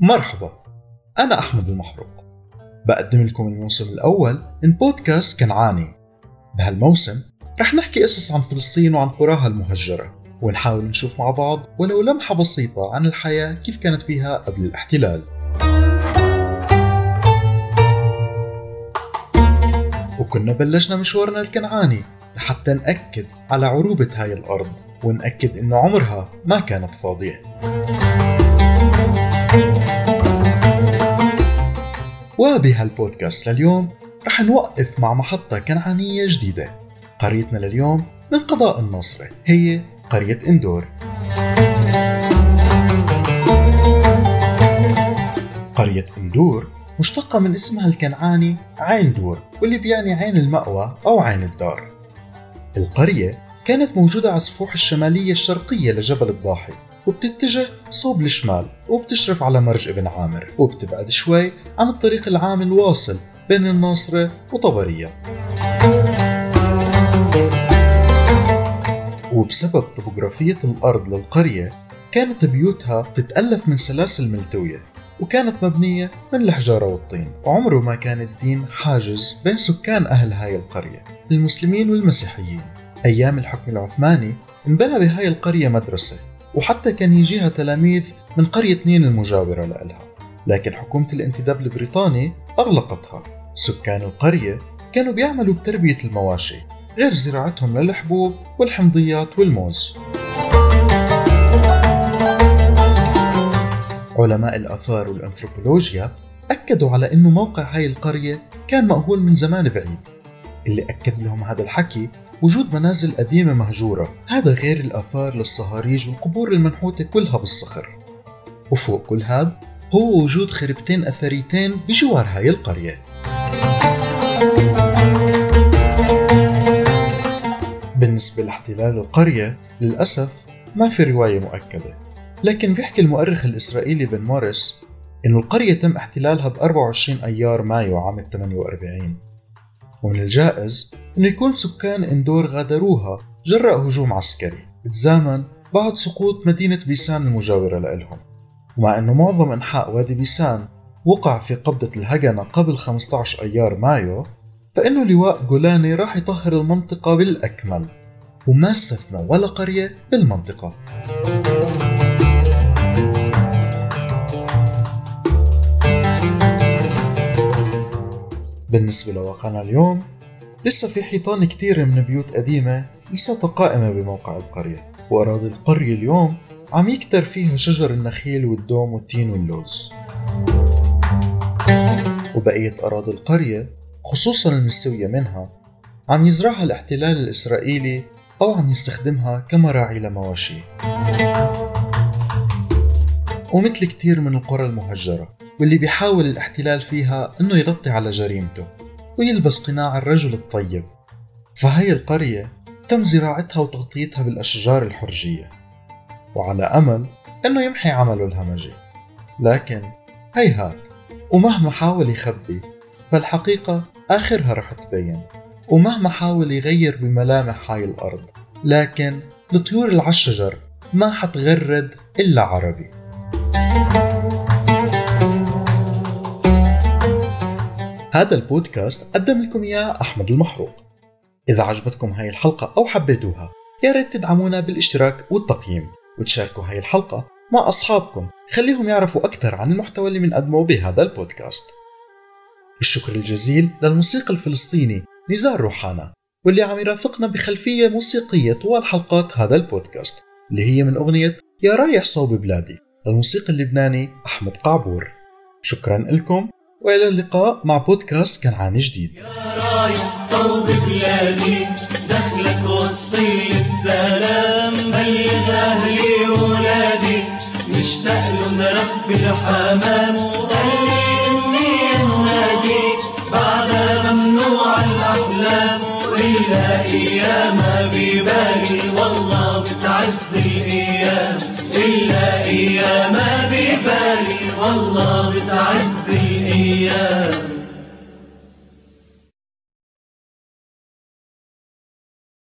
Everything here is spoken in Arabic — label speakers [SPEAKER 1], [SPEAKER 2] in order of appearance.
[SPEAKER 1] مرحبا أنا أحمد المحروق. بقدم لكم الموسم الأول من بودكاست كنعاني. بهالموسم رح نحكي قصص عن فلسطين وعن قراها المهجرة ونحاول نشوف مع بعض ولو لمحة بسيطة عن الحياة كيف كانت فيها قبل الاحتلال. وكنا بلشنا مشوارنا الكنعاني لحتى نأكد على عروبة هاي الأرض ونأكد إنه عمرها ما كانت فاضية. وبهالبودكاست لليوم رح نوقف مع محطة كنعانية جديدة. قريتنا لليوم من قضاء الناصرة هي قرية إندور. قرية إندور مشتقة من اسمها الكنعاني عين دور واللي بيعني عين المأوى أو عين الدار. القرية كانت موجودة على السفوح الشمالية الشرقية لجبل الضاحي. وبتتجه صوب الشمال وبتشرف على مرج ابن عامر وبتبعد شوي عن الطريق العام الواصل بين الناصرة وطبرية. وبسبب طبوغرافية الأرض للقرية كانت بيوتها تتألف من سلاسل ملتوية وكانت مبنية من الحجارة والطين وعمره ما كان الدين حاجز بين سكان أهل هاي القرية المسلمين والمسيحيين. أيام الحكم العثماني انبنى بهاي القرية مدرسة وحتى كان يجيها تلاميذ من قرية نين المجاورة لإلها. لكن حكومة الانتداب البريطاني أغلقتها. سكان القرية كانوا بيعملوا بتربية المواشي غير زراعتهم للحبوب والحمضيات والموز. علماء الآثار والأنثروبولوجيا أكدوا على أنه موقع هاي القرية كان مأهول من زمان بعيد. اللي أكد لهم هذا الحكي وجود منازل قديمة مهجورة. هذا غير الآثار للصهاريج والقبور المنحوتة كلها بالصخر. وفوق كل هذا هو وجود خربتين أثريتين بجوار هاي القرية. بالنسبة لاحتلال القرية للأسف ما في رواية مؤكدة. لكن بيحكي المؤرخ الإسرائيلي بن موريس إنه القرية تم احتلالها ب 24 أيار مايو عام 48 ومن الجائز إنه يكون سكان إندور غادروها جراء هجوم عسكري بتزامن بعد سقوط مدينة بيسان المجاورة لإلهم. ومع أنه معظم أنحاء وادي بيسان وقع في قبضة الهجنة قبل 15 أيار مايو فإنه لواء جولاني راح يطهر المنطقة بالأكمل. وما استثنى ولا قرية بالمنطقة. بالنسبة لواقعنا اليوم لسه في حيطان كتيرة من بيوت قديمة لساتها قائمة بموقع القرية. وأراضي القرية اليوم عم يكتر فيها شجر النخيل والدوم والتين واللوز. وبقية أراضي القرية خصوصا المستوية منها عم يزرعها الاحتلال الإسرائيلي أو عم يستخدمها كمراعي لمواشي. ومثل كتير من القرى المهجرة واللي بيحاول الاحتلال فيها إنه يغطي على جريمته ويلبس قناع الرجل الطيب. فهي القرية تم زراعتها وتغطيتها بالأشجار الحرجية وعلى أمل أنه يمحي عمله الهمجي. لكن هيهات ومهما حاول يخبي فالحقيقة آخرها رح تبين. ومهما حاول يغير بملامح هاي الأرض لكن الطيور العالشجر ما حتغرد إلا عربي. هذا البودكاست قدم لكم إياه أحمد المحروق. إذا عجبتكم هاي الحلقة أو حبيتوها يا ريت تدعمونا بالاشتراك والتقييم وتشاركوا هاي الحلقة مع أصحابكم خليهم يعرفوا أكثر عن المحتوى اللي بنقدمه بهذا البودكاست. الشكر الجزيل للموسيقى الفلسطيني نزار روحانا واللي عم يرافقنا بخلفية موسيقية طوال حلقات هذا البودكاست اللي هي من أغنية يا رايح صوب بلادي للموسيقى اللبناني أحمد قعبور. شكرا لكم وإلى اللقاء مع بودكاست كنعاني جديد.
[SPEAKER 2] يا رايح صوب بلادي دخلك وصي السلام بلغ أهلي وولادي. مشتاق لهم رب الحمام وخلي اني انادي بعدها ممنوع الأحلام الا ايامها ببالي والله بتعز الأيام الا ايامها ببالي والله بتعز الأيام